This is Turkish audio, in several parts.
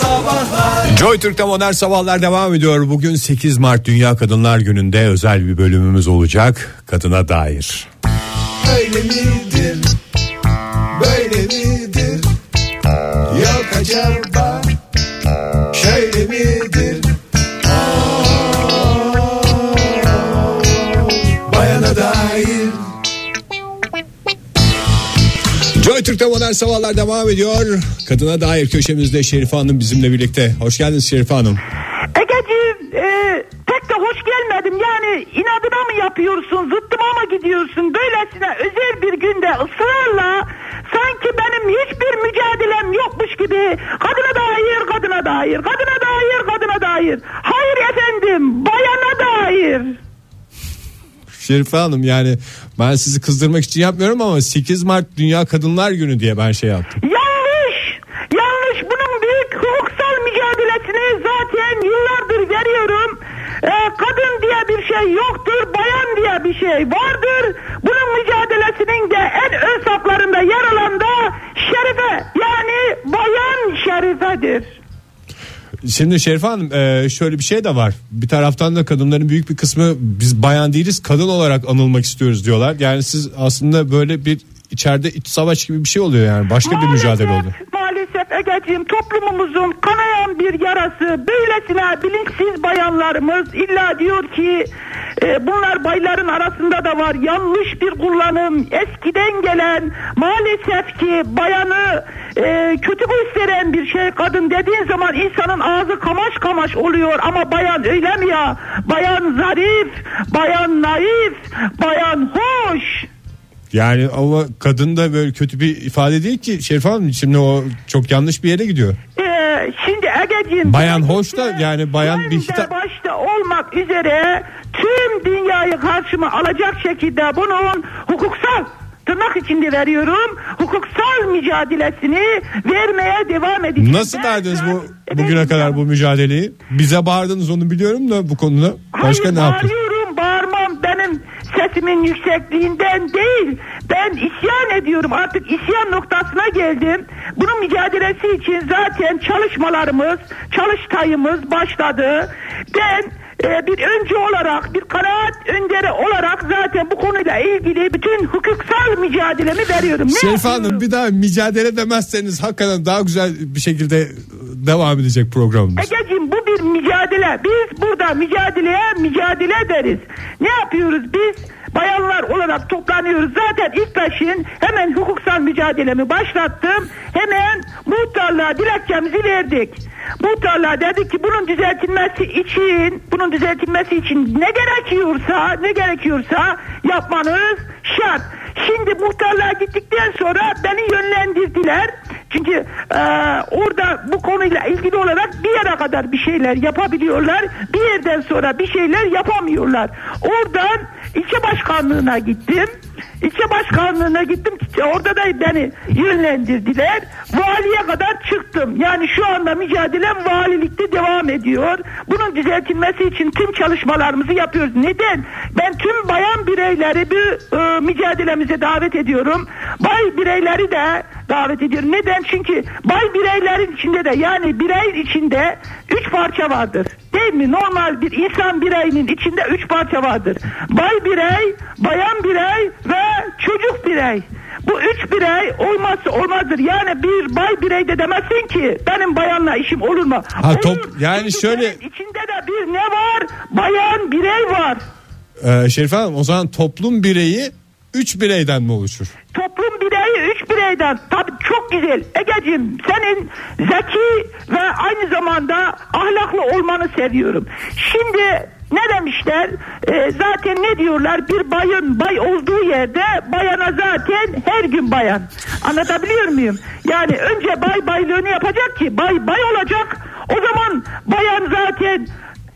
Sabahlar Joy Türk'te modern sabahlar devam ediyor. Bugün 8 Mart Dünya Kadınlar Günü'nde özel bir bölümümüz olacak. Kadına dair. öyle midir modern sabahlar devam ediyor. Kadına dair köşemizde Şerife Hanım bizimle birlikte. Hoş geldiniz Şerife Hanım. Egeciğim e, pek de hoş gelmedim. Yani inadına mı yapıyorsun, zıttıma mı gidiyorsun? Böylesine özel bir günde ısrarla sanki benim hiçbir mücadelem yokmuş gibi kadına dair, kadına dair, kadına dair, kadına dair. Hayır efendim, bayana dair. Şerife Hanım yani ben sizi kızdırmak için yapmıyorum ama 8 Mart Dünya Kadınlar Günü diye ben şey yaptım. Yanlış. Yanlış. Bunun büyük hukuksal mücadelesini zaten yıllardır veriyorum. Ee, kadın diye bir şey yoktur. Bayan diye bir şey vardır. Bunun mücadelesinin de en ön saflarında yer alan da Şerife yani bayan Şerife'dir. Şimdi Şerife Hanım e, şöyle bir şey de var. Bir taraftan da kadınların büyük bir kısmı biz bayan değiliz kadın olarak anılmak istiyoruz diyorlar. Yani siz aslında böyle bir içeride iç savaş gibi bir şey oluyor yani. Başka bir mücadele oluyor. Maalesef Egeciğim toplumumuzun kanayan bir yarası böylesine bilinçsiz bayanlarımız illa diyor ki e, bunlar bayların arasında da var. Yanlış bir kullanım. Eskiden gelen maalesef ki bayanı e, kötü gösteren bir şey kadın dediğin zaman insanın ağzı kamaş kamaş oluyor. Ama bayan öyle mi ya? Bayan zarif bayan naif bayan hoş. Yani ama kadın da böyle kötü bir ifade değil ki. Şerife Hanım. Şimdi o çok yanlış bir yere gidiyor. Ee, şimdi Ege'ciğim Bayan hoş da yani bayan bir hitap- başta olmak üzere tüm dünyayı karşıma alacak şekilde bunun hukuksal tırnak içinde veriyorum hukuksal mücadelesini vermeye devam edeceğim. Nasıl verdiniz bu bugüne kadar bu mücadeleyi? Bize bağırdınız onu biliyorum da bu konuda. Başka Hayır ne yaptınız? Sesimin yüksekliğinden değil ben isyan ediyorum artık isyan noktasına geldim bunun mücadelesi için zaten çalışmalarımız çalıştayımız başladı ben e, bir öncü olarak bir kanaat önderi olarak zaten bu konuyla ilgili bütün hukuksal mücadelemi veriyorum. Ne Şerife Hanım bir daha mücadele demezseniz hakikaten daha güzel bir şekilde devam edecek programımız. Egeciğim bu bir mücadele. Biz burada mücadeleye mücadele ederiz. Ne yapıyoruz biz? Bayanlar olarak toplanıyoruz. Zaten ilk peşin hemen hukuksal mücadelemi başlattım. Hemen muhtarlığa dilekçemizi verdik. Muhtarlığa dedik ki bunun düzeltilmesi için, bunun düzeltilmesi için ne gerekiyorsa, ne gerekiyorsa yapmanız şart. Şimdi muhtarlığa gittikten sonra beni yönlendirdiler. Çünkü e, orada bu konuyla ilgili olarak bir yere kadar bir şeyler yapabiliyorlar. Bir yerden sonra bir şeyler yapamıyorlar. Oradan ilçe başkanlığına gittim. İlçe başkanlığına gittim. Orada da beni yönlendirdiler. Valiye kadar çıktım. Yani şu anda mücadelem valilikte devam ediyor. Bunun düzeltilmesi için tüm çalışmalarımızı yapıyoruz. Neden? Ben tüm bayan bireyleri bir e, mücadelemize davet ediyorum. Bay bireyleri de davet ediyorum. Neden? Çünkü bay bireylerin içinde de yani birey içinde üç parça vardır. Değil mi? Normal bir insan bireyinin içinde üç parça vardır. Bay birey, bayan birey ve çocuk birey. Bu üç birey olmazsa olmazdır. Yani bir bay birey de demezsin ki benim bayanla işim olur mu? Ha, Olur. top- yani Çünkü şöyle- içinde de bir ne var? Bayan birey var. Ee, Şerife Hanım o zaman toplum bireyi 3 bireyden mi oluşur? Toplum bireyi üç bireyden tabi çok güzel Egeciğim senin zeki ve aynı zamanda ahlaklı olmanı seviyorum şimdi ne demişler Ee, zaten ne diyorlar bir bayın bay olduğu yerde bayana zaten her gün bayan anlatabiliyor muyum yani önce bay baylığını yapacak ki bay bay olacak o zaman bayan zaten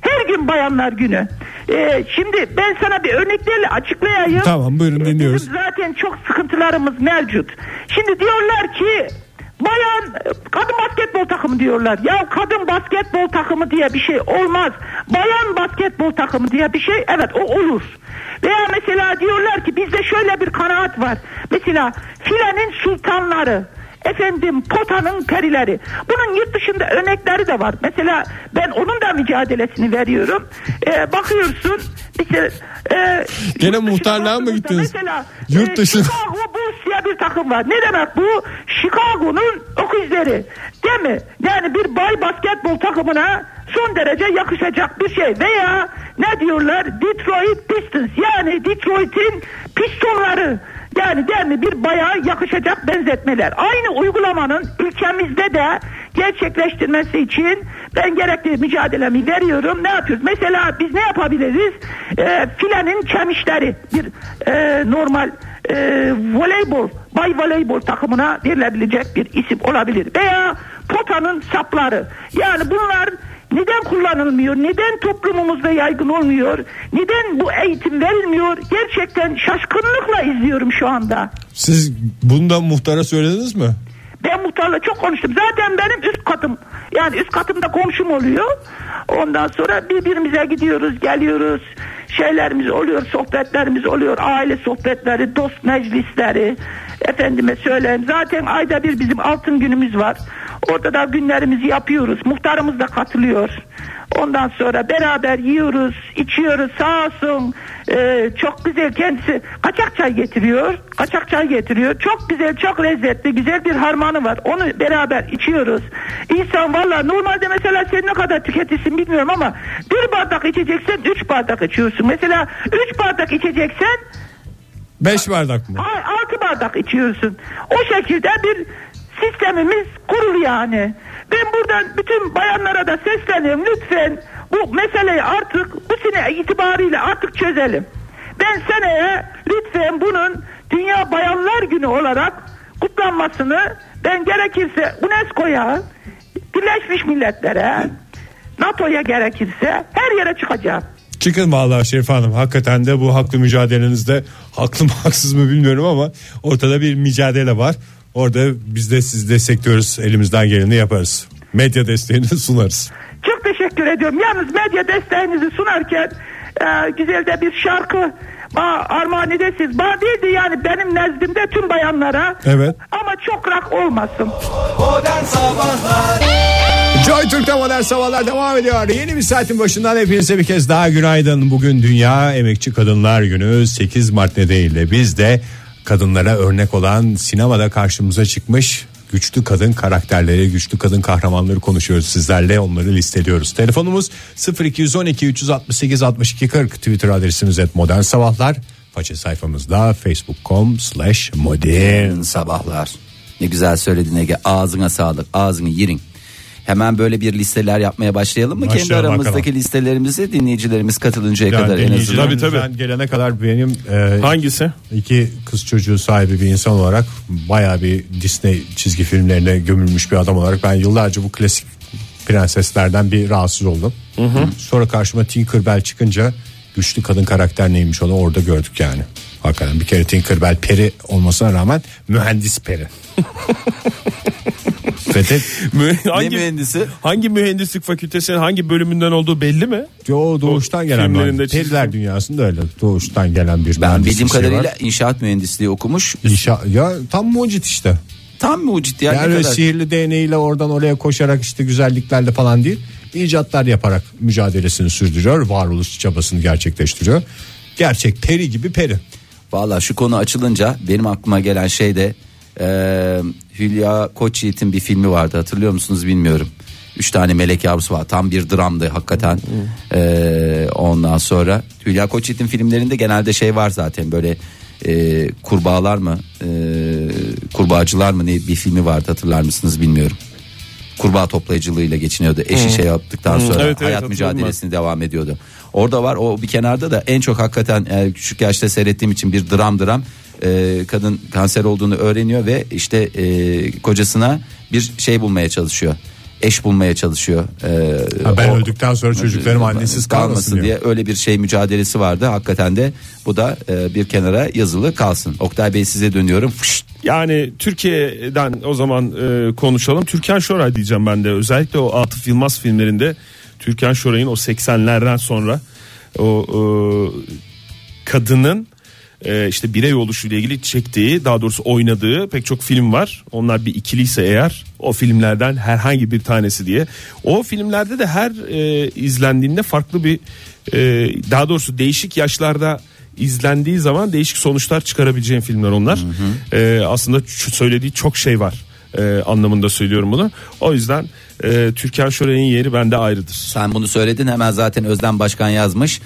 her gün bayanlar günü. Ee, şimdi ben sana bir örneklerle açıklayayım. Tamam, buyurun, dinliyoruz. bizim zaten çok sıkıntılarımız mevcut. Şimdi diyorlar ki bayan kadın basketbol takımı diyorlar. Ya kadın basketbol takımı diye bir şey olmaz. Bayan basketbol takımı diye bir şey evet o olur. Veya mesela diyorlar ki bizde şöyle bir kanaat var. Mesela filenin sultanları efendim potanın perileri. Bunun yurt dışında örnekleri de var. Mesela ben onun da mücadelesini veriyorum. Ee, bakıyorsun işte e, Gene muhtarlığa mı gittiniz? Mesela Yurt e, dışı- Chicago bir takım var. Ne demek bu? Chicago'nun okuzları. Değil mi? Yani bir bay basketbol takımına son derece yakışacak bir şey. Veya ne diyorlar? Detroit Pistons. Yani Detroit'in pistonları. Yani değil mi? Bir bayağı yakışacak benzetmeler. Aynı uygulamanın ülkemizde de gerçekleştirmesi için ben gerekli mücadelemi veriyorum. Ne yapıyoruz? Mesela biz ne yapabiliriz? Ee, filenin çemişleri bir e, normal e, voleybol, bay voleybol takımına verilebilecek bir isim olabilir. Veya potanın sapları. Yani bunlar neden kullanılmıyor? Neden toplumumuzda yaygın olmuyor? Neden bu eğitim verilmiyor? Gerçekten şaşkınlıkla izliyorum şu anda. Siz bunu da muhtara söylediniz mi? Ben muhtarla çok konuştum. Zaten benim üst katım. Yani üst katımda komşum oluyor. Ondan sonra birbirimize gidiyoruz, geliyoruz. Şeylerimiz oluyor, sohbetlerimiz oluyor. Aile sohbetleri, dost meclisleri. Efendime söyleyeyim. Zaten ayda bir bizim altın günümüz var. Orada da günlerimizi yapıyoruz. Muhtarımız da katılıyor. Ondan sonra beraber yiyoruz, içiyoruz sağ olsun. Ee, çok güzel kendisi kaçak çay getiriyor. Kaçak çay getiriyor. Çok güzel, çok lezzetli, güzel bir harmanı var. Onu beraber içiyoruz. İnsan valla normalde mesela sen ne kadar tüketirsin bilmiyorum ama bir bardak içeceksen üç bardak içiyorsun. Mesela üç bardak içeceksen Beş bardak mı? Altı bardak içiyorsun. O şekilde bir sistemimiz kurulu yani. Ben buradan bütün bayanlara da sesleniyorum. Lütfen bu meseleyi artık bu sene itibariyle artık çözelim. Ben seneye lütfen bunun Dünya Bayanlar Günü olarak kutlanmasını ben gerekirse UNESCO'ya, Birleşmiş Milletler'e, NATO'ya gerekirse her yere çıkacağım. Çıkın vallahi Şerif Hanım. Hakikaten de bu haklı mücadelenizde haklı mı haksız mı bilmiyorum ama ortada bir mücadele var. Orada biz de sizi destekliyoruz. Elimizden geleni yaparız. Medya desteğini sunarız. Çok teşekkür ediyorum. Yalnız medya desteğinizi sunarken e, güzel de bir şarkı bana armağan edesiniz. Bana değildi yani benim nezdimde tüm bayanlara. Evet. Ama çok rak olmasın. Modern Sabahlar Joy Türk'te modern sabahlar devam ediyor. Yeni bir saatin başından hepinize bir kez daha günaydın. Bugün Dünya Emekçi Kadınlar Günü 8 Mart nedeniyle biz de kadınlara örnek olan sinemada karşımıza çıkmış güçlü kadın karakterleri, güçlü kadın kahramanları konuşuyoruz sizlerle. Onları listeliyoruz. Telefonumuz 0212 368 62 40 Twitter adresimiz et modern sabahlar. Faça sayfamızda facebook.com slash modern sabahlar. Ne güzel söyledin Ege. Ağzına sağlık. Ağzını yirin. Hemen böyle bir listeler yapmaya başlayalım mı? Kendi Başlayalım aramızdaki bakalım. listelerimizi dinleyicilerimiz katılıncaya Yani kadar en azından. Tabii, tabii. gelene kadar benim e, Hangisi? iki kız çocuğu sahibi bir insan olarak baya bir Disney çizgi filmlerine gömülmüş bir adam olarak ben yıllarca bu klasik prenseslerden bir rahatsız oldum. Sonra karşıma Tinkerbell çıkınca güçlü kadın karakter neymiş onu orada gördük yani. Hakikaten bir kere Tinkerbell peri olmasına rağmen mühendis peri. Fethet Mü- Ne hangi, mühendisi? hangi mühendislik fakültesinin hangi bölümünden olduğu belli mi? o doğuştan gelen mühendis. Periler dünyasında öyle doğuştan gelen bir Ben bildiğim şey var. kadarıyla inşaat mühendisliği okumuş. İnşa- ya tam mucit işte. Tam mucit ya. Yani öyle kadar. sihirli değneğiyle oradan oraya koşarak işte güzelliklerle falan değil. icatlar yaparak mücadelesini sürdürüyor. Varoluş çabasını gerçekleştiriyor. Gerçek peri gibi peri. Valla şu konu açılınca benim aklıma gelen şey de e, Hülya Koçyiğit'in bir filmi vardı hatırlıyor musunuz bilmiyorum. Üç tane melek yavrusu var tam bir dramdı hakikaten. E, ondan sonra Hülya Koçyiğit'in filmlerinde genelde şey var zaten böyle e, kurbağalar mı e, kurbağacılar mı ne bir filmi vardı hatırlar mısınız bilmiyorum. Kurbağa toplayıcılığıyla geçiniyordu. Eşi şey yaptıktan sonra Evet, evet, hayat mücadelesini devam ediyordu. Orada var o bir kenarda da en çok hakikaten e, küçük yaşta seyrettiğim için bir dram dram e, kadın kanser olduğunu öğreniyor ve işte e, kocasına bir şey bulmaya çalışıyor. Eş bulmaya çalışıyor. E, Ha, ben o- öldükten sonra çocuklarım annesiz kalmasın diyor. diye öyle bir şey mücadelesi vardı. Hakikaten de bu da e, bir kenara yazılı kalsın. Oktay Bey size dönüyorum. Fışt. Yani Türkiye'den o zaman e, konuşalım. Türkan Şoray diyeceğim ben de. Özellikle o Atıf Yılmaz filmlerinde Türkan Şoray'ın o 80'lerden sonra o e, kadının e, işte birey oluşuyla ilgili çektiği daha doğrusu oynadığı pek çok film var. Onlar bir ikiliyse eğer o filmlerden herhangi bir tanesi diye. O filmlerde de her e, izlendiğinde farklı bir e, daha doğrusu değişik yaşlarda izlendiği zaman değişik sonuçlar çıkarabileceğin filmler onlar. E, aslında söylediği çok şey var e, anlamında söylüyorum bunu. O yüzden e, Türkan Şoray'ın yeri bende ayrıdır. Sen bunu söyledin hemen zaten Özlem Başkan yazmış.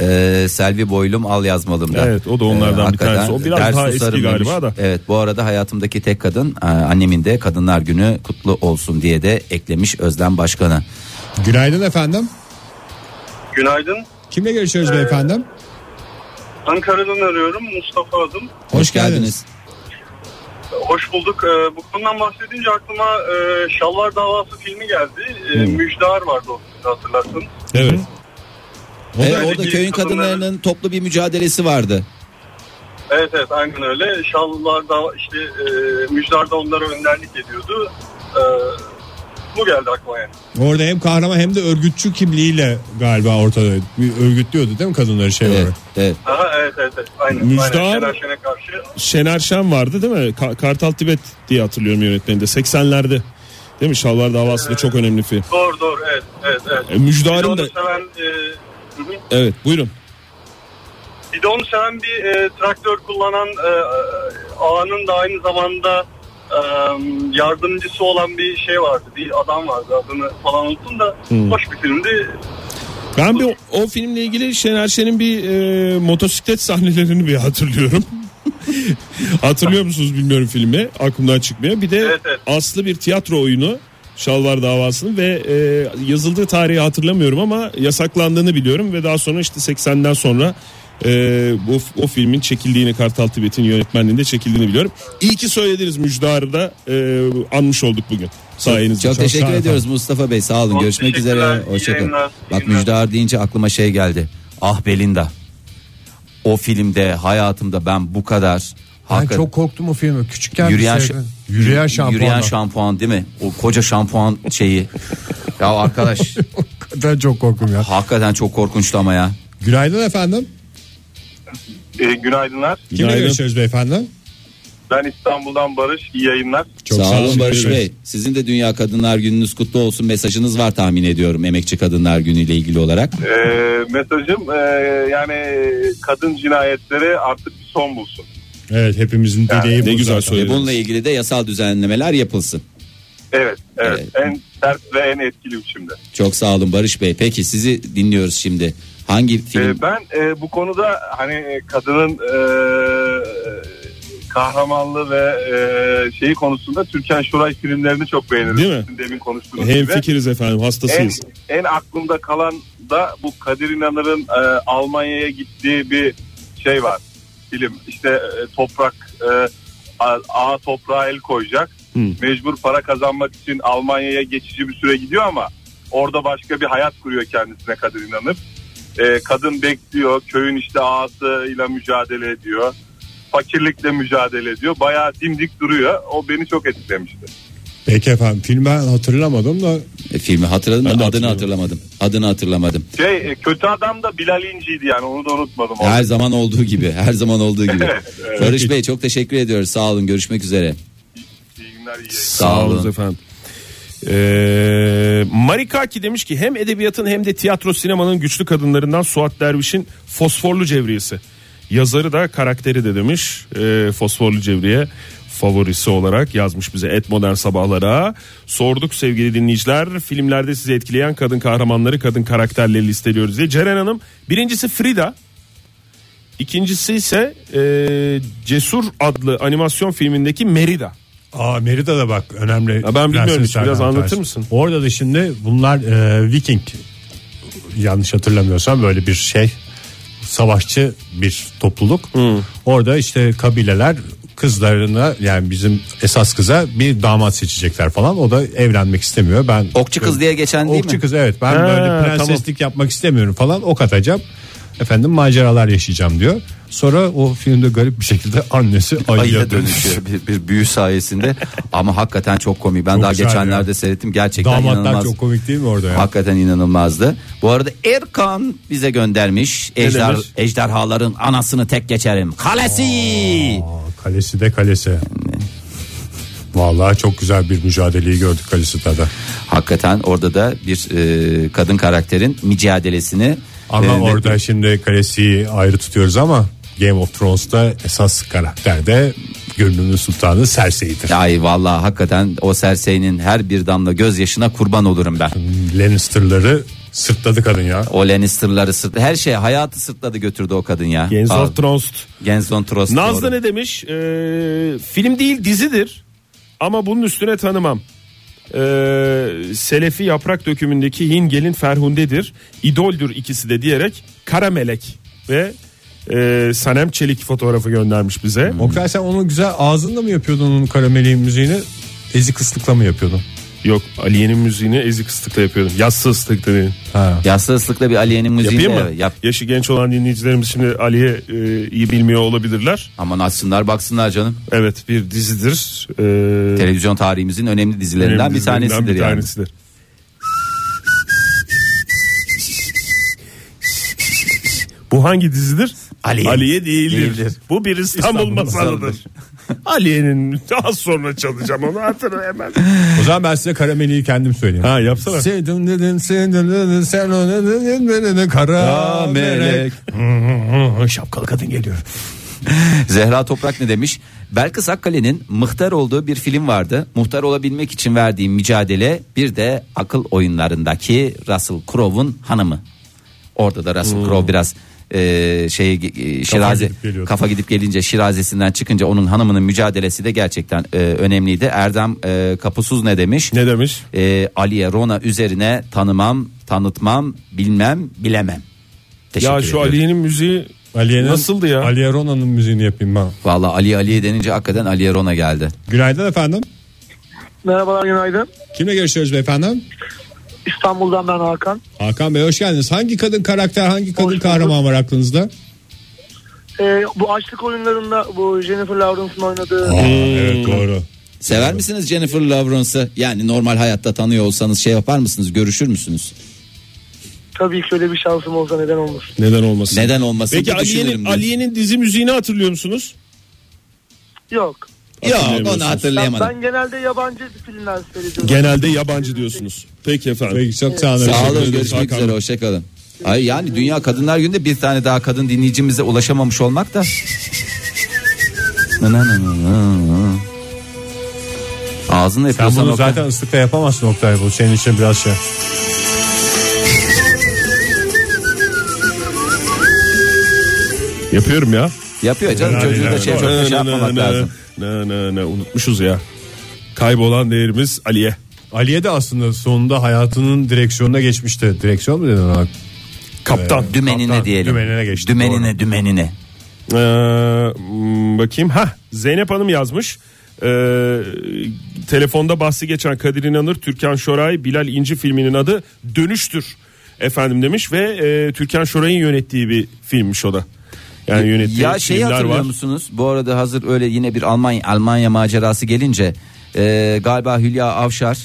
Ee, Selvi Boylum al yazmalım da. Evet, o da onlardan bir hakikaten tanesi. O biraz daha eski galiba demiş. da. Evet bu arada hayatımdaki tek kadın e, annemin de Kadınlar Günü kutlu olsun diye de eklemiş Özlem Başkanı. Günaydın efendim. Günaydın. Kimle görüşüyoruz beyefendi? Ankara'dan arıyorum. Mustafa adım. Hoş geldiniz. Hoş bulduk. Ee, bu konudan bahsedince aklıma e, Şalvar Davası filmi geldi. E, Müjdar vardı o hatırlarsın. Evet. O da- Evet, orada köyün kadınların- kadınlarının toplu bir mücadelesi vardı. Evet evet aynen öyle. Şalvar da işte e, Müjdar da onlara önderlik ediyordu. E, bu geldi aklıma yani. Orada hem kahraman hem de örgütçü kimliğiyle galiba ortada bir örgütlüyordu değil mi kadınları şey Evet, olarak? evet. Aha, evet evet evet. Aynen. Müjdar- aynen. Şener Şen'e karşı. Şener Şen vardı değil mi? Ka- Kartal Tibet diye hatırlıyorum yönetmeninde. 80'lerde. Değil mi? Şalvar davası da çok önemli film. Doğru doğru evet evet. evet. E, Müjdar'ın da seven, e. evet buyurun. Bir de onu seven bir e, traktör kullanan e, ağanın da aynı zamanda e, yardımcısı olan bir şey vardı. Bir adam vardı adını falan unuttum da hoş bir filmdi. Ben bir o, o filmle ilgili Şener Şen'in bir e, motosiklet sahnelerini bir hatırlıyorum. Hatırlıyor musunuz bilmiyorum filmi. Aklımdan çıkmıyor. Bir de Evet, evet. aslı bir tiyatro oyunu. Şalvar davasının ve e, yazıldığı tarihi hatırlamıyorum ama yasaklandığını biliyorum ve daha sonra işte 80'den sonra e, bu o filmin çekildiğini Kartal Tibet'in yönetmenliğinde çekildiğini biliyorum. İyi ki söylediniz Müjdar'ı da e, anmış olduk bugün sayenizde. Çok, teşekkür sağ olun ediyoruz Mustafa Bey sağ olun Çok görüşmek üzere hoşçakalın. Bak. Müjdar deyince aklıma şey geldi. Ah Belinda. O filmde hayatımda ben bu kadar Ben hakikaten- çok korktum o filmi. Küçükken yürüyen, sevdim. Yürüyen şampuan. Yürüyen şampuan değil mi? O koca şampuan şeyi. ya arkadaş Ben çok korktum ya. hakikaten çok korkunçtu ama ya. Günaydın efendim. E, günaydınlar. Kimle Günaydın. görüşüyoruz beyefendi? Ben İstanbul'dan Barış. İyi yayınlar. Çok sağ, sağ olun, Barış Bey. Sizin de Dünya Kadınlar Gününüz kutlu olsun mesajınız var tahmin ediyorum Emekçi Kadınlar Günü ile ilgili olarak. E, mesajım e, yani kadın cinayetleri artık bir son bulsun. Evet hepimizin dileği bu ne güzel. Ve söylediniz. bununla ilgili de yasal düzenlemeler yapılsın. Evet, evet. Evet. En sert ve en etkili biçimde. Çok sağ olun Barış Bey. Peki sizi dinliyoruz şimdi. Hangi film? Ee, ben e, bu konuda hani e, kadının e, kahramanlığı ve e, şeyi konusunda Türkan Şoray filmlerini çok beğenirim. Değil mi? Demin konuştuğunuz Hem gibi. fikiriz efendim En, hastasıyız. en aklımda kalan da bu Kadir İnanır'ın e, Almanya'ya gittiği bir şey var. Film işte e, toprak e, a, ağa toprağa el koyacak. Mecbur para kazanmak için Almanya'ya geçici bir süre gidiyor ama orada başka bir hayat kuruyor kendisine Kadir İnanır. E, kadın bekliyor. Köyün işte ağasıyla mücadele ediyor. Fakirlikle mücadele ediyor. Bayağı dimdik duruyor. O beni çok etkilemişti. Peki efendim film ben hatırlamadım da E, filmi hatırladım Ben da adını hatırlamadım. Adını hatırlamadım. Şey e, kötü adam da Bilal İnci'ydi yani onu da unutmadım. Her zaman olduğu gibi. Her zaman olduğu gibi. Evet. Barış Bey çok teşekkür ediyoruz. Sağ olun. Görüşmek üzere. İyi günler iyi. Sağ olun. efendim. Ee, Marikaki demiş ki hem edebiyatın hem de tiyatro sinemanın güçlü kadınlarından Suat Derviş'in Fosforlu Cevriyesi. Yazarı da karakteri de demiş Ee, Fosforlu Cevriye favorisi olarak yazmış bize et modern sabahlara. Sorduk sevgili dinleyiciler filmlerde sizi etkileyen kadın kahramanları kadın karakterleri listeliyoruz diye. Ceren Hanım birincisi Frida İkincisi ise e, Cesur adlı animasyon filmindeki Merida. Aa Merida'da bak önemli. Ya ben bilmiyorum hiç, biraz bir anlatır tanesi. mısın? Orada da şimdi bunlar e, Viking yanlış hatırlamıyorsam böyle bir şey savaşçı bir topluluk. Orada işte kabileler kızlarına yani bizim esas kıza bir damat seçecekler falan. O da evlenmek istemiyor. Ben Okçu kız diye geçen değil Okçu mi? kız evet ben Ha, böyle prenseslik yapmak istemiyorum falan ok atacağım. efendim maceralar yaşayacağım diyor. Sonra o filmde garip bir şekilde annesi ayıya Ayıya dönüşüyor. dönüşüyor bir, bir büyü sayesinde ama hakikaten çok komik. Ben Çok daha güzel geçenlerde ya. seyrettim gerçekten Damatlar inanılmaz. çok komik değil mi orada ya? Hakikaten inanılmazdı. Bu arada Erkan bize göndermiş. Ejder, demiş? ejderhaların anasını tek geçerim. Kalesi. Kalesi de kalesi. Vallahi çok güzel bir mücadeleyi gördük kalesi da. Hakikaten orada da bir e, kadın karakterin mücadelesini Ama e, orada şimdi kalesiyi ayrı tutuyoruz ama Game of Thrones'ta esas karakter de Gönlümün Sultanı Cersei'dir. Ay vallahi hakikaten o Cersei'nin her bir damla gözyaşına kurban olurum ben. Lannister'ları sırtladı kadın ya. O Lannister'ları sırt her şey hayatı sırtladı götürdü o kadın ya. Games Aa, of Thrones. Games of Thrones. Nazlı doğru. ne demiş? Ee, film değil dizidir. Ama bunun üstüne tanımam. Ee, Selefi yaprak dökümündeki Hingel'in Ferhunde'dir. İdoldür ikisi de diyerek Kara Melek ve e, Sanem Çelik fotoğrafı göndermiş bize. Oktay sen onu güzel ağzınla mı yapıyordun onun karameli müziğini? Ezi kıslıkla mı yapıyordun? Yok Aliye'nin müziğini ezik ıslıkla yapıyordum. Yassı ıslıkla değil. Ha. Yassı ıslıkla bir Aliye'nin müziğini Yapayım mı? yap. Yaşı genç olan dinleyicilerimiz şimdi Aliye e, iyi bilmiyor olabilirler. Aman açsınlar baksınlar canım. Evet bir dizidir. Ee, Televizyon tarihimizin önemli dizilerinden önemli bir dizilerinden tanesidir bir yani. tanesidir. Bu hangi dizidir? Aliye. Aliye değildir. Değildir. Bu bir İstanbul, İstanbul masalıdır. Aliye'nin az sonra çalacağım onu hatırla hemen. O zaman ben size karameliyi kendim söyleyeyim. Ha yapsana. Sevdim dedin sen dedin sen o dedin dedin kara melek. Şapkalı kadın geliyor. Zehra Toprak ne demiş? Belkıs Akkale'nin muhtar olduğu bir film vardı. Muhtar olabilmek için verdiğim mücadele bir de akıl oyunlarındaki Russell Crowe'un hanımı. Orada da Russell Crowe biraz e, şey e, şiraze gidip geliyordu. kafa gidip gelince şirazesinden çıkınca onun hanımının mücadelesi de gerçekten e, önemliydi. Erdem e, Kapusuz ne demiş? Ne demiş? E, Aliye Rona üzerine tanımam, tanıtmam, bilmem, bilemem. Teşekkür Ya şu ediyorum. Aliye'nin müziği Aliye'nin, Nasıldı ya? Aliye Rona'nın müziğini yapayım ben. Vallahi Ali Aliye denince hakikaten Aliye Rona geldi. Günaydın efendim. Merhabalar günaydın. Kimle görüşüyoruz beyefendi? İstanbul'dan ben Hakan. Hakan Bey hoş geldiniz. Hangi kadın karakter, hangi kadın kahraman var aklınızda? Ee, bu açlık oyunlarında bu Jennifer Lawrence'ın oynadığı Aa, evet doğru. Sever misiniz Jennifer Lawrence'ı? Yani normal hayatta tanıyor olsanız şey yapar mısınız? Görüşür müsünüz? tabii ki öyle bir şansım olsa neden olmasın. neden olmasın? Neden olmasın? Peki Aliye'nin. Aliye'nin dizi müziğini hatırlıyor musunuz? Yok. Yok onu Ben, hatırlayamadım. ben genelde yabancı filmler seyrediyorum. Genelde yabancı diyorsunuz. Peki efendim. Peki çok sağ olun. Sağ olun görüşmek üzere hoşçakalın. Ay yani Dünya Kadınlar Günü'nde bir tane daha kadın dinleyicimize ulaşamamış olmak da. Nı nı nı nı nı. Ağzını Sen yapıyorsan bunu Oktay. zaten ıslıkla yapamazsın Oktay bu. Senin için biraz şey. Yapıyorum ya. Yapıyor canım çocuğu da şey çok da şey yapmamak lazım. Ne ne ne unutmuşuz ya. Kaybolan değerimiz Aliye. Aliye de aslında sonunda hayatının direksiyonuna geçmişti. Direksiyon mu dedin ona? Kaptan. Dümenine Kaptan, diyelim. dümenine geçti, Dümenine doğru. dümenine. Ee, hmm, bakayım. Ha Zeynep Hanım yazmış. Ee, telefonda bahsi geçen Kadir İnanır, Türkan Şoray, Bilal İnci filminin adı Dönüştür efendim demiş ve e, Türkan Şoray'ın yönettiği bir filmmiş o da. Yani yönettiği Ya şeyi hatırlıyor var. musunuz? Bu arada hazır öyle yine bir Almanya Almanya macerası gelince e, galiba Hülya Avşar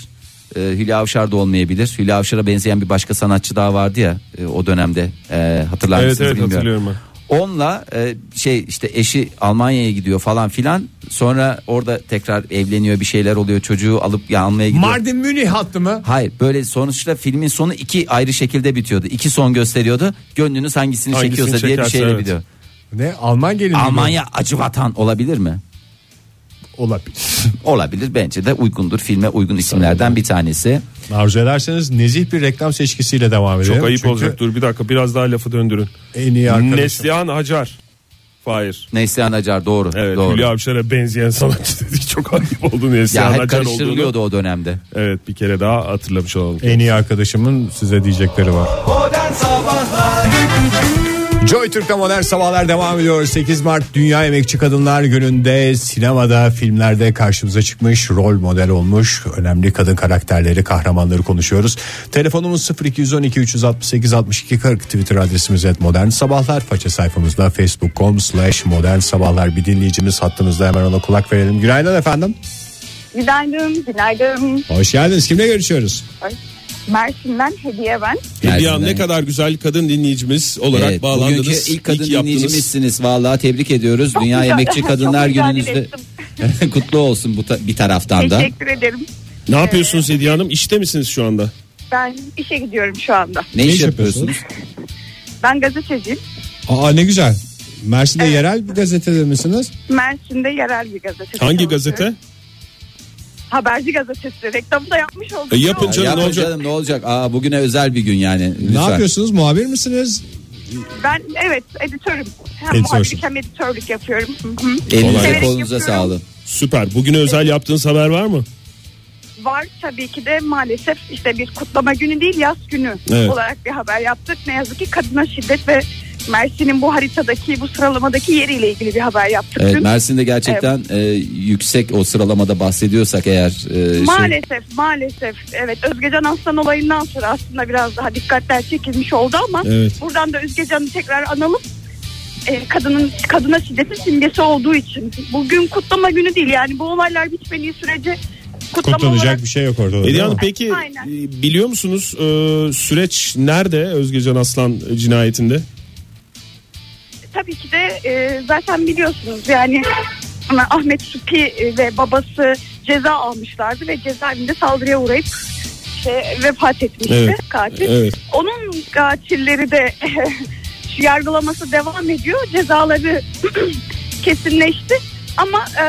e, Hülya Avşar da olmayabilir. Hülya Avşar'a benzeyen bir başka sanatçı daha vardı ya e, o dönemde. E, hatırlar Evet mısınız evet bilmiyorum. hatırlıyorum ben. Onunla e, şey işte eşi Almanya'ya gidiyor falan filan. Sonra orada tekrar evleniyor bir şeyler oluyor. Çocuğu alıp ya almaya gidiyor. Mardin Münih hattı mı? Hayır böyle sonuçta filmin sonu iki ayrı şekilde bitiyordu. İki son gösteriyordu. Gönlünüz hangisini, Hangisini çekiyorsa diye bir çekerse, şeyle evet. bitiyor. Ne Alman gelin mi? Almanya acı vatan olabilir mi? Olabilir. Olabilir bence de uygundur filme uygun isimlerden bir tanesi. Arzu ederseniz nezih bir reklam seçkisiyle devam edelim. Çok ayıp Çünkü olacak. Dur bir dakika biraz daha lafı döndürün. En iyi arkadaşım. Neslihan Hacar. Fahir. Neslihan Acar doğru. Evet doğru. Hülya Avşar'a benzeyen sanatçı dedik çok ayıp oldu Neslihan ya karıştırılıyordu olduğunu. o dönemde. Evet bir kere daha hatırlamış olalım. En iyi arkadaşımın size diyecekleri var. Modern Sabahlar Joy Türk'te modern sabahlar devam ediyor. 8 Mart Dünya Emekçi Kadınlar Günü'nde sinemada, filmlerde karşımıza çıkmış, rol model olmuş önemli kadın karakterleri, kahramanları konuşuyoruz. Telefonumuz 0212 368 62 40 Twitter adresimiz et modern sabahlar. Faça sayfamızda facebook.com slash modern sabahlar bir dinleyicimiz hattımızda hemen ona kulak verelim. Günaydın efendim. Günaydın, günaydın. Hoş geldiniz. Kimle görüşüyoruz? Mersin'den hediye ben. Hülya Gerçekten. ne kadar güzel kadın dinleyicimiz olarak Evet, bağlandınız. bugünkü ilk kadın yaptınız. dinleyicimizsiniz. Vallahi tebrik ediyoruz. Çok Dünya güzel- Emekçi çok Kadınlar Gününüzde kutlu olsun bu ta- bir taraftan da. Teşekkür ederim. Ne yapıyorsunuz Hediye Hanım? İşte misiniz şu anda? Ben işe gidiyorum şu anda. Ne, Ne iş yapıyorsunuz? Ben gazeteciyim. Aa ne güzel. Mersin'de yerel bir gazetede misiniz? Mersin'de yerel bir gazete. Hangi gazete? Haberci gazetesi. Reklamı da yapmış olduk. E, yapın Ya Canım, yapın ne olacak? canım ne olacak? Aa, bugüne özel bir gün yani. Ne Lütfen. yapıyorsunuz? Muhabir misiniz? Ben evet editörüm. Hem Editörsün. muhabirlik hem editörlük yapıyorum. Hı hı. Elinize Severek kolunuza yapıyorum. sağlık. Süper. Bugüne özel yaptığınız haber var mı? Var tabii ki de maalesef işte bir kutlama günü değil yaz günü Evet. olarak bir haber yaptık. Ne yazık ki kadına şiddet ve Mersin'in bu haritadaki bu sıralamadaki yeriyle ilgili bir haber yaptık. Evet, dün. Mersin'de gerçekten e, yüksek o sıralamada bahsediyorsak eğer e, şey, Maalesef maalesef evet Özgecan Aslan olayından sonra aslında biraz daha dikkatler çekilmiş oldu ama Evet. buradan da Özgecan'ı tekrar analım. Ee, kadının kadına şiddetin simgesi olduğu için bugün kutlama günü değil yani bu olaylar bitmediği sürece kutlama Kutlanacak olarak bir şey yok orada. Hediye Hanım peki Aynen. e, biliyor musunuz e, süreç nerede Özgecan Aslan cinayetinde? tabii ki de e, zaten biliyorsunuz yani Ahmet Supi ve babası ceza almışlardı ve cezaevinde saldırıya uğrayıp şey, vefat etmişti Evet. katil. Evet. Onun katilleri de yargılaması devam ediyor. Cezaları kesinleşti. Ama e,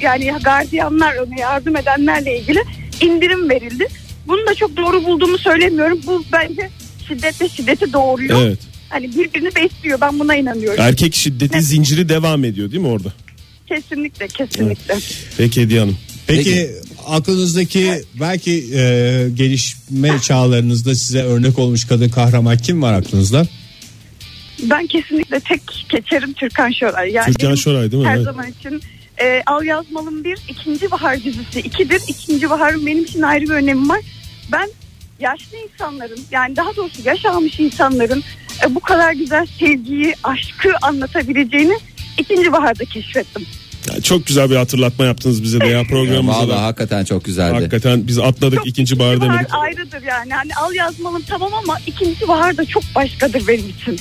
yani gardiyanlar yardım edenlerle ilgili indirim verildi. Bunu da çok doğru bulduğumu söylemiyorum. Bu bence şiddetle şiddeti doğuruyor. Evet. Hani birbirini besliyor. Ben buna inanıyorum. Erkek şiddeti zinciri devam ediyor değil mi orada? Kesinlikle, kesinlikle. Peki Hediye Hanım. Peki, Peki. aklınızdaki belki e, gelişme çağlarınızda size örnek olmuş kadın kahraman kim var aklınızda? Ben kesinlikle tek geçerim Türkan Şoray. Yani Türkan Şoray değil mi? Her Evet. zaman için e, Al Yazmalım bir, ikinci bahar dizisi ikidir. İkinci baharın benim için ayrı bir önemi var. Ben yaşlı insanların yani daha doğrusu yaş almış insanların e, bu kadar güzel sevgiyi, aşkı anlatabileceğini ikinci baharda keşfettim. Ya çok güzel bir hatırlatma yaptınız bize de ya programımızda vallahi da. hakikaten çok güzeldi. Hakikaten biz atladık Çok- ikinci bahar demedik. ayrıdır yani. Hani Al Yazmalım tamam ama ikinci bahar da çok başkadır benim için.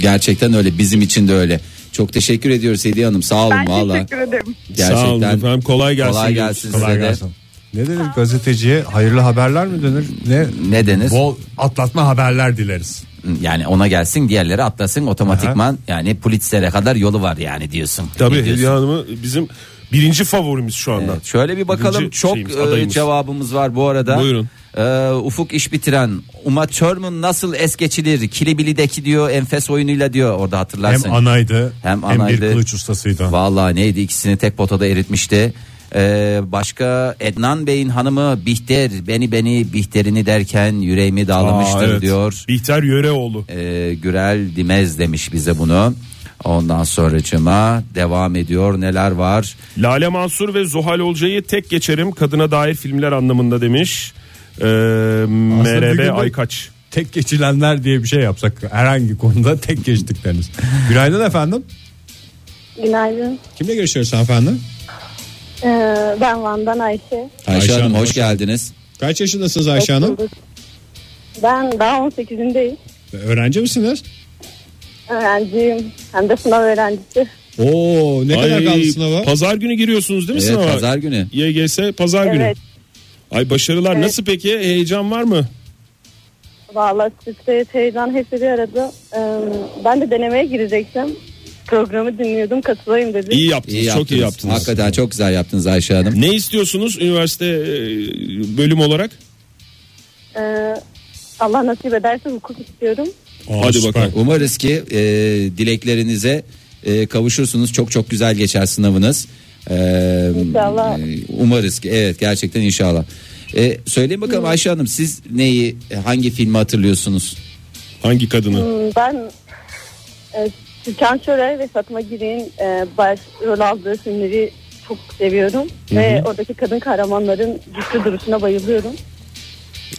Gerçekten öyle bizim için de öyle. Çok teşekkür ediyoruz Hediye Hanım sağ olun Ben valla. teşekkür ederim. Sağ olun Gerçekten efendim kolay gelsin. kolay gelsin Kolay size de. gelsin. Ne denir gazeteciye? Hayırlı haberler mi denir? Ne? Ne denir? Bol atlatma haberler dileriz. Yani ona gelsin diğerleri atlasın otomatikman yani Pulitzer'e kadar yolu var yani diyorsun. Tabii? Hediye Hanım'ı bizim birinci favorimiz şu anda. Evet, şöyle bir bakalım Birinci çok şeyimiz, adayımız. cevabımız var bu arada. Buyurun. Ee, ufuk iş bitiren Uma Thurman nasıl es geçilir Kilibili'deki diyor enfes oyunuyla diyor orada hatırlarsın. Hem anaydı Hem hem, anaydı. bir kılıç ustasıydı. Vallahi neydi ikisini tek potada eritmişti. Ee, başka Ednan Bey'in hanımı Bihter beni beni Bihter'ini derken yüreğimi dağlamıştır Aa, evet. diyor. Bihter Yöreoğlu. Ee, Gürel Dimez demiş bize bunu. Ondan sonracıma devam ediyor neler var. Lale Mansur ve Zuhal Olcay'ı tek geçerim kadına dair filmler anlamında demiş. Ee, de- Aykaç. Tek geçilenler diye bir şey yapsak herhangi konuda tek geçtikleriniz. Günaydın efendim. Günaydın. Kimle görüşüyoruz hanımefendi? Ee, ben Van'dan Ayşe. Ayşe, Ayşe Hanım Hanım, hoş hoş geldiniz. Kaç yaşındasınız Ayşe Hoş Hanım? bulduk. Ben daha 18'indeyim. Öğrenci misiniz? Öğrenciyim. Hem de sınav öğrencisi. Oo ne kadar Ay, kaldı sınava? Pazar günü giriyorsunuz değil mi Evet sınava? pazar günü. YGS pazar günü. Evet. Ay başarılar. Evet. Nasıl peki? Heyecan var mı? Valla stres, heyecan hepsi bir arada. Ee, ben de denemeye girecektim. Programı dinliyordum katılayım dedim. İyi yaptınız. İyi çok iyi yaptınız. Hakikaten çok güzel yaptınız Ayşe Hanım. Ne istiyorsunuz üniversite e, bölüm olarak? Ee, Allah nasip ederse hukuk istiyorum. Aa, Hadi süper. bakalım. Umarız ki e, dileklerinize e, kavuşursunuz. Çok çok güzel geçer sınavınız. E, İnşallah. e, Umarız ki evet gerçekten inşallah. E, söyleyin bakalım Ayşe Hanım siz neyi hangi filmi hatırlıyorsunuz? Hangi kadını? Hmm, Ben e, Türkan Şoray ve Fatma Girek'in e, başrol aldığı filmleri çok seviyorum. Ve oradaki kadın kahramanların güçlü duruşuna bayılıyorum.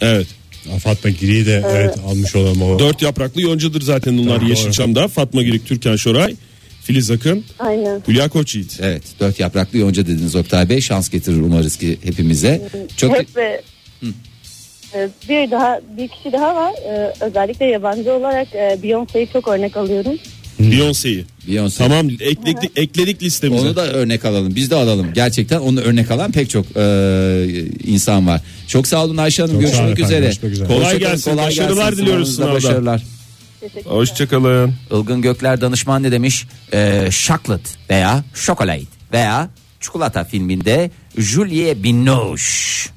Evet. Fatma Giri'yi de evet almış olan o. Dört yapraklı yoncadır zaten bunlar Doğru. Yeşilçam'da. Fatma Girik, Türkan Şoray, Filiz Akın, Aynen. Hülya Koçyiğit. Evet dört yapraklı yonca dediniz Oktay Bey şans getirir umarız ki hepimize. Çok Hep ve e, bir daha bir kişi daha var. E, özellikle yabancı olarak e, Beyoncé'yi çok örnek alıyorum. Beyoncé'yi. Beyoncé. Tamam ekledik, ekledik listemize. Onu da örnek alalım. Biz de alalım. Gerçekten onu örnek alan pek çok e, insan var. Çok sağ olun Ayşe Hanım. Çok Görüşmek efendim, üzere. görüşmek üzere. Kolay gelsin, başarılar diliyoruz Sınavınızda sınavda. Başarılar. Teşekkür Hoşçakalın. Ilgın Gökler danışman ne demiş? Ee, chocolate veya chocolate veya çikolata filminde Julie Binoche.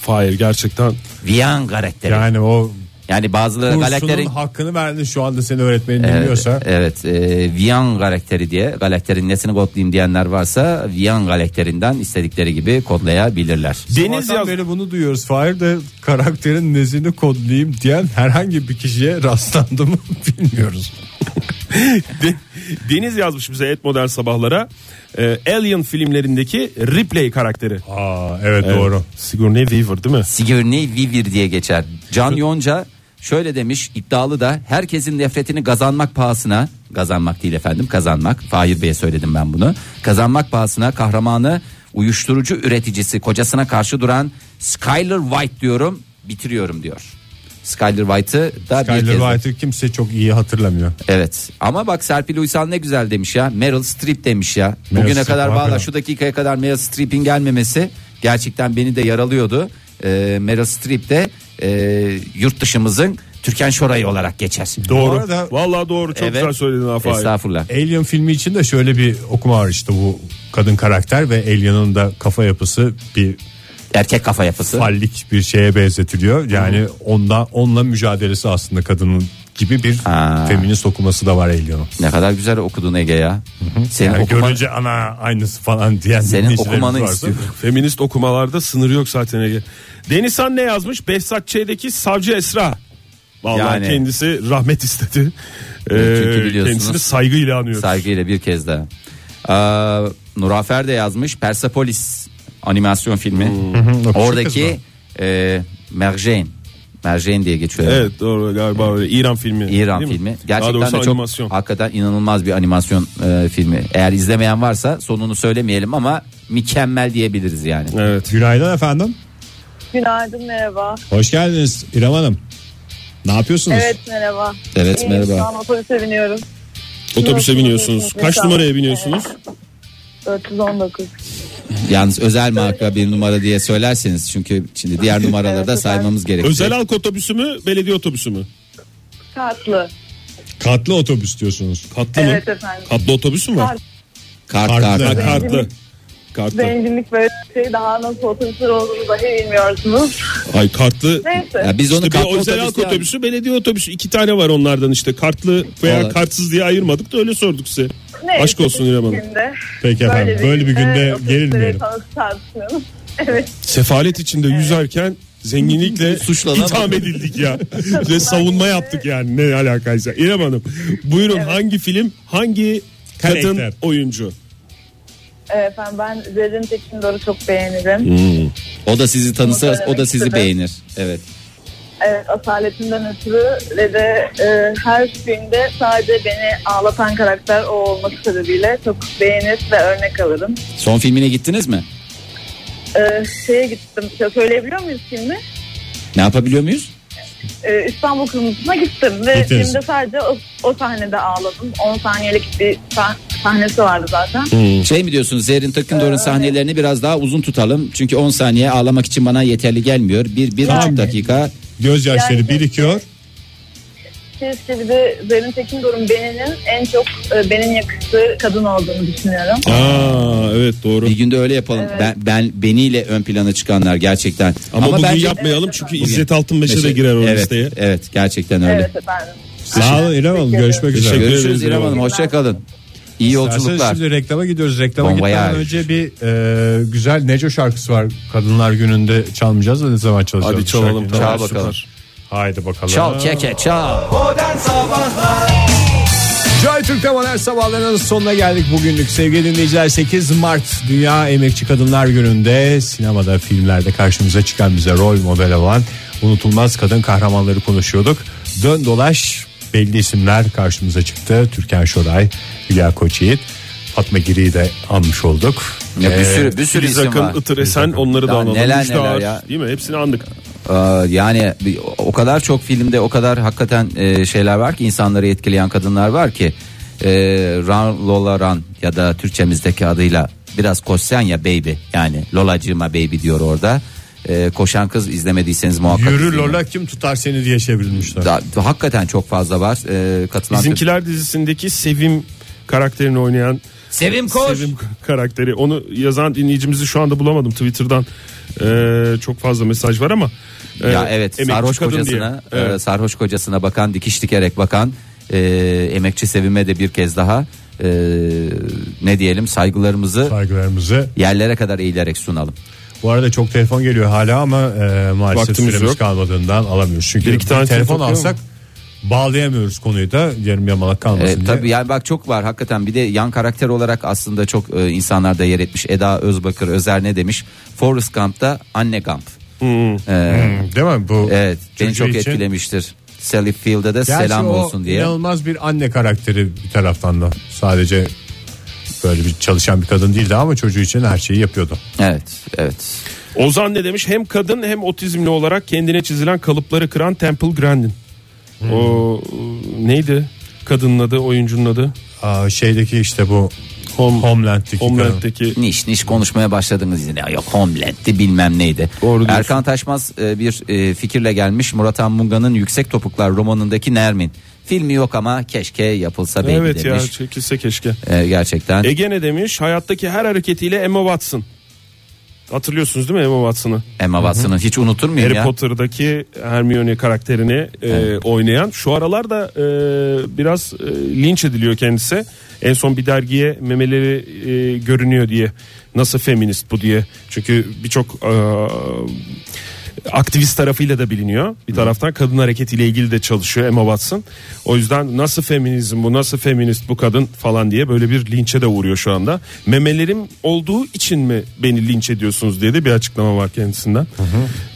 Fahir gerçekten. Vian karakteri. Yani, Yani bazıları kursunun galakterin hakkını verdin şu anda seni öğretmenin Evet, dinliyorsa. evet e, Vian karakteri diye galakterin nesini kodlayayım diyenler varsa Vian karakterinden istedikleri gibi kodlayabilirler. Deniz yaz... beri bunu duyuyoruz. Fahir de karakterin nezini kodlayayım diyen herhangi bir kişiye rastlandı mı bilmiyoruz. De- Deniz yazmış bize et modern sabahlara. Ee, Alien filmlerindeki Ripley karakteri. Aa evet, doğru. Sigourney Weaver değil mi? Sigourney Weaver diye geçer. Can Yonca şöyle demiş iddialı da herkesin nefretini kazanmak pahasına kazanmak değil efendim kazanmak Fahir Bey'e söyledim ben bunu kazanmak pahasına kahramanı uyuşturucu üreticisi kocasına karşı duran Skyler White diyorum bitiriyorum diyor. Skyler White'ı da bir Skyler kez White'ı kimse çok iyi hatırlamıyor. Evet ama bak Serpil Uysal ne güzel demiş ya Meryl Streep demiş ya. Meryl Bugüne Streep kadar valla şu dakikaya kadar Meryl Streep'in gelmemesi gerçekten beni de yaralıyordu. Ee, Meryl Streep de e, yurt dışımızın Türkan Şoray'ı olarak geçer. Doğru. Bu arada- Vallahi doğru çok Evet. güzel söyledin Fahir. Estağfurullah. Alien filmi için de şöyle bir okuma var işte bu kadın karakter ve Alien'ın da kafa yapısı bir Erkek kafa yapısı. fallik bir şeye benzetiliyor. Yani onda onunla mücadelesi aslında kadının gibi bir Ha. feminist okuması da var Alien'ın. Ne kadar güzel okudun Ege ya. Senin Yani okuma, görünce ana aynısı falan diyen senin dinleyicilerimiz okumanı varsa- istiyorum. Feminist okumalarda sınır yok zaten Ege. Denizhan ne yazmış? Behzat Ç'deki Savcı Esra. Vallahi Yani. kendisi rahmet istedi. Çünkü Ee, biliyorsunuz- kendisini saygıyla anıyoruz. Saygıyla bir kez daha. Aa, Nurafer de yazmış Persepolis animasyon filmi. Oradaki e, Merjane. Merjane diye geçiyor. Evet doğru galiba öyle. İran filmi. İran değil mi? filmi. Gerçekten de çok animasyon. hakikaten inanılmaz bir animasyon e, filmi. Eğer izlemeyen varsa sonunu söylemeyelim ama mükemmel diyebiliriz yani. Evet. Günaydın efendim. Günaydın merhaba. Hoş geldiniz İrem Hanım. Ne yapıyorsunuz? Evet merhaba. Evet İyiyim, Şu merhaba. an otobüse biniyorum. Otobüse biniyorsunuz. Kaç numaraya biniyorsunuz? 419. Yalnız özel marka bir numara diye söylerseniz çünkü şimdi diğer numaraları da Evet, saymamız gerekiyor. Özel halk otobüsü mü, belediye otobüsü mü? Katlı. Katlı otobüs diyorsunuz. Katlı Evet mı? efendim. Katlı otobüs mü var? Kart Kartlı. kart. Ha, Evet. kartlı. Kartlı. Zenginlik böyle bir şey daha nasıl otobüsler olduğunu dahi bilmiyorsunuz. Ay kartlı. Neyse. Ya biz onu İşte bir kartlı özel halk otobüs yani. otobüsü, belediye otobüsü iki tane var onlardan işte. Kartlı veya Vallahi. kartsız diye ayırmadık da öyle sorduk size. Neyse, Aşk olsun İrem Hanım. Peki efendim böyle bir günde otobüsleri gerilmeyelim. Evet. Sefalet içinde yüzerken zenginlikle Suçlanamadım. itham edildik ya. Ve savunma yaptık yani ne alakaysa. İrem Hanım buyurun hangi film hangi kadın Karakter. oyuncu? Efendim ben Zerrin Tekindor'u çok beğenirim. O da sizi tanısa o da sizi istedim. beğenir. Evet. Evet asaletinden ötürü ve de e, her filmde sadece beni ağlatan karakter o olması sebebiyle çok beğenir ve örnek alırım. Son filmine gittiniz mi? E, şeye gittim. Ya söyleyebiliyor muyuz filmi? Ne yapabiliyor muyuz? E, İstanbul Kırmızı'na gittim ve Gittiniz. filmde sadece o, o sahnede ağladım. 10 saniyelik bir sah- sahnesi vardı zaten. Şey mi diyorsunuz Zerrin Takındor'un sahnelerini biraz daha uzun tutalım. Çünkü 10 saniye ağlamak için bana yeterli gelmiyor. Bir, bir Tamam. buçuk dakika. Gözyaşları Yani- birikiyor. Bir de Zerrin Tekindor'un Ben'inin en çok e, Ben'in yakıştığı kadın olduğunu düşünüyorum. Aa evet doğru. Bir günde öyle yapalım. Ben, ben beniyle ön plana çıkanlar gerçekten. Ama, bugün bence- yapmayalım çünkü İzzet Altınmeşe de girer o evet, listeye. Evet gerçekten öyle. Evet efendim. Sağ olun İrem Hanım görüşmek üzere. Teşekkür Görüşürüz ederiz İrem Hanım. Hanım. İyi yolculuklar. Şimdi reklama gidiyoruz. Reklama Bon gitmeden voyage. önce bir e, güzel Neco şarkısı var. Kadınlar gününde çalmayacağız da ne zaman çalacağız? Hadi bu çalalım. şarkıyı? tamam, Çal bakalım. süper. Haydi bakalım. Çal keke çal. Modern Sabahlar Joy Türk'te modern sabahların sonuna geldik bugünlük sevgili dinleyiciler 8 Mart Dünya Emekçi Kadınlar Günü'nde sinemada filmlerde karşımıza çıkan bize rol model olan unutulmaz kadın kahramanları konuşuyorduk. Dön dolaş belli isimler karşımıza çıktı. Türkan Şoray, Hülya Koçyiğit, Fatma Giri'yi de anmış olduk. Ya bir Ee, sürü bir sürü Filiz isim Akın, var. Itır Esen onları da Daha analım. neler Müjde neler Ağar, ya. Değil mi? Hepsini andık. Ee, yani bir- o kadar çok filmde o kadar hakikaten e, şeyler var ki insanları etkileyen kadınlar var ki e, Run Lola Run ya da Türkçemizdeki adıyla biraz koşsan ya baby yani Lolacığıma baby diyor orada. E, koşan kız izlemediyseniz muhakkak Yürü izleyin. Lola kim tutar seni diye çevrilmişler. Da- hakikaten çok fazla var. E, katılan Bizimkiler dizisindeki Sevim karakterini oynayan Sevim koş. Sevim karakteri. Onu yazan dinleyicimizi şu anda bulamadım Twitter'dan. Ee, çok fazla mesaj var ama. e, ya evet sarhoş kocasına diye. e, Evet. sarhoş kocasına bakan dikiş dikerek bakan e, emekçi sevime de bir kez daha e, ne diyelim saygılarımızı Saygılarımızı. yerlere kadar eğilerek sunalım. Bu arada çok telefon geliyor hala ama e, maalesef Vaktimiz süremiz yok. kalmadığından alamıyoruz. Çünkü Bir iki bir tane telefon telefon alsak bağlayamıyoruz konuyu da yarım yamalak kalmasın E, diye. tabii yani bak çok var hakikaten bir de yan karakter olarak aslında çok e, insanlarda yer etmiş. Eda Özbakır Özer ne demiş? Forrest Gump'ta anne Gump. Hmm, Değil mi bu? evet beni çok için- etkilemiştir. Sally Field'e de Gerçi selam o olsun diye. inanılmaz bir anne karakteri bir taraftan da. Sadece böyle bir çalışan bir kadın değildi ama çocuğu için her şeyi yapıyordu. Evet evet. Ozan ne demiş? Hem kadın hem otizmli olarak kendine çizilen kalıpları kıran Temple Grandin. Hmm. O neydi? Kadının adı, oyuncunun adı. Aa, şeydeki işte bu Home- Homeland'deki. Homeland'deki Niş niş konuşmaya başladınız yine. Yok Homeland'di bilmem neydi. Doğru diyorsun. Erkan Taşmaz e, bir e, fikirle gelmiş. Murat Anmunga'nın Yüksek Topuklar romanındaki Nermin. Filmi yok ama keşke yapılsa belki Evet ya demiş. çekilse keşke. E, gerçekten. Ege ne demiş? Hayattaki her hareketiyle Emma Watson. Hatırlıyorsunuz değil mi Emma Watson'ı? Emma Watson'ı hiç unutur muyum Harry ya? Potter'daki Hermione karakterini e, oynayan. Şu aralarda e, biraz e, linç ediliyor kendisi. En son bir dergiye memeleri e, görünüyor diye. Nasıl feminist bu diye. Çünkü birçok e, aktivist tarafıyla da biliniyor. Bir taraftan kadın hareketiyle ilgili de çalışıyor Emma Watson. O yüzden nasıl feminizm bu nasıl feminist bu kadın falan diye böyle bir linçe de uğruyor şu anda. Memelerim olduğu için mi beni linç ediyorsunuz diye de bir açıklama var kendisinden.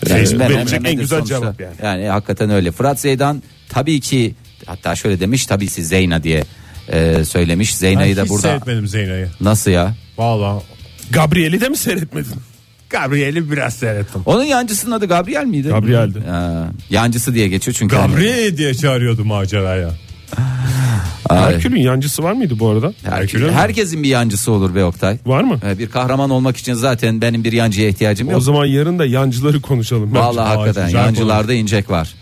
Ee, Yani ben- verilecek ben- en ben- güzel sonuçta- cevap yani. Yani hakikaten öyle. Fırat Zeydan tabii ki hatta şöyle demiş tabii ki Zeyna diye e, söylemiş. Ben Zeyna'yı da hiç burada seyretmedim Zeyna'yı. nasıl ya? Valla Gabriel'i de mi seyretmedin? Gabriel'i biraz seyrettim. Onun yancısının adı Gabriel miydi? Gabriel'di. Ha, yancısı diye geçiyor çünkü. hani- Gabriel diye çağırıyordu maceraya. Ay, Herkül'ün yancısı var mıydı bu arada? Herkül- herkesin bir yancısı olur be Oktay. Var mı? Ee, Bir kahraman olmak için zaten benim bir yancıya ihtiyacım O yok. zaman yarın da yancıları konuşalım. bence. Vallahi Aa, hakikaten güzel yancılarda incek var.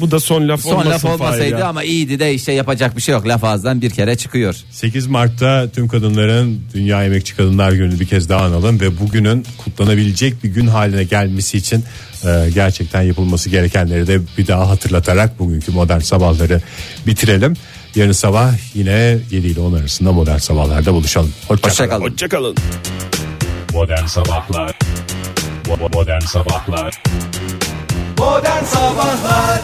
Bu da son laf Son olmasın laf Fahir olmasaydı ya. ama iyiydi de işte yapacak bir şey yok. Laf ağızdan bir kere çıkıyor. 8 Mart'ta tüm kadınların Dünya Emekçi Kadınlar Günü bir kez daha analım ve bugünün kutlanabilecek bir gün haline gelmesi için e, gerçekten yapılması gerekenleri de bir daha hatırlatarak bugünkü modern sabahları bitirelim. Yarın sabah yine 7 ile 10 arasında modern sabahlarda buluşalım. Hoşçakalın. Hoşçakalın. Hoşçakalın. Modern Sabahlar Modern Sabahlar Modern Sabahlar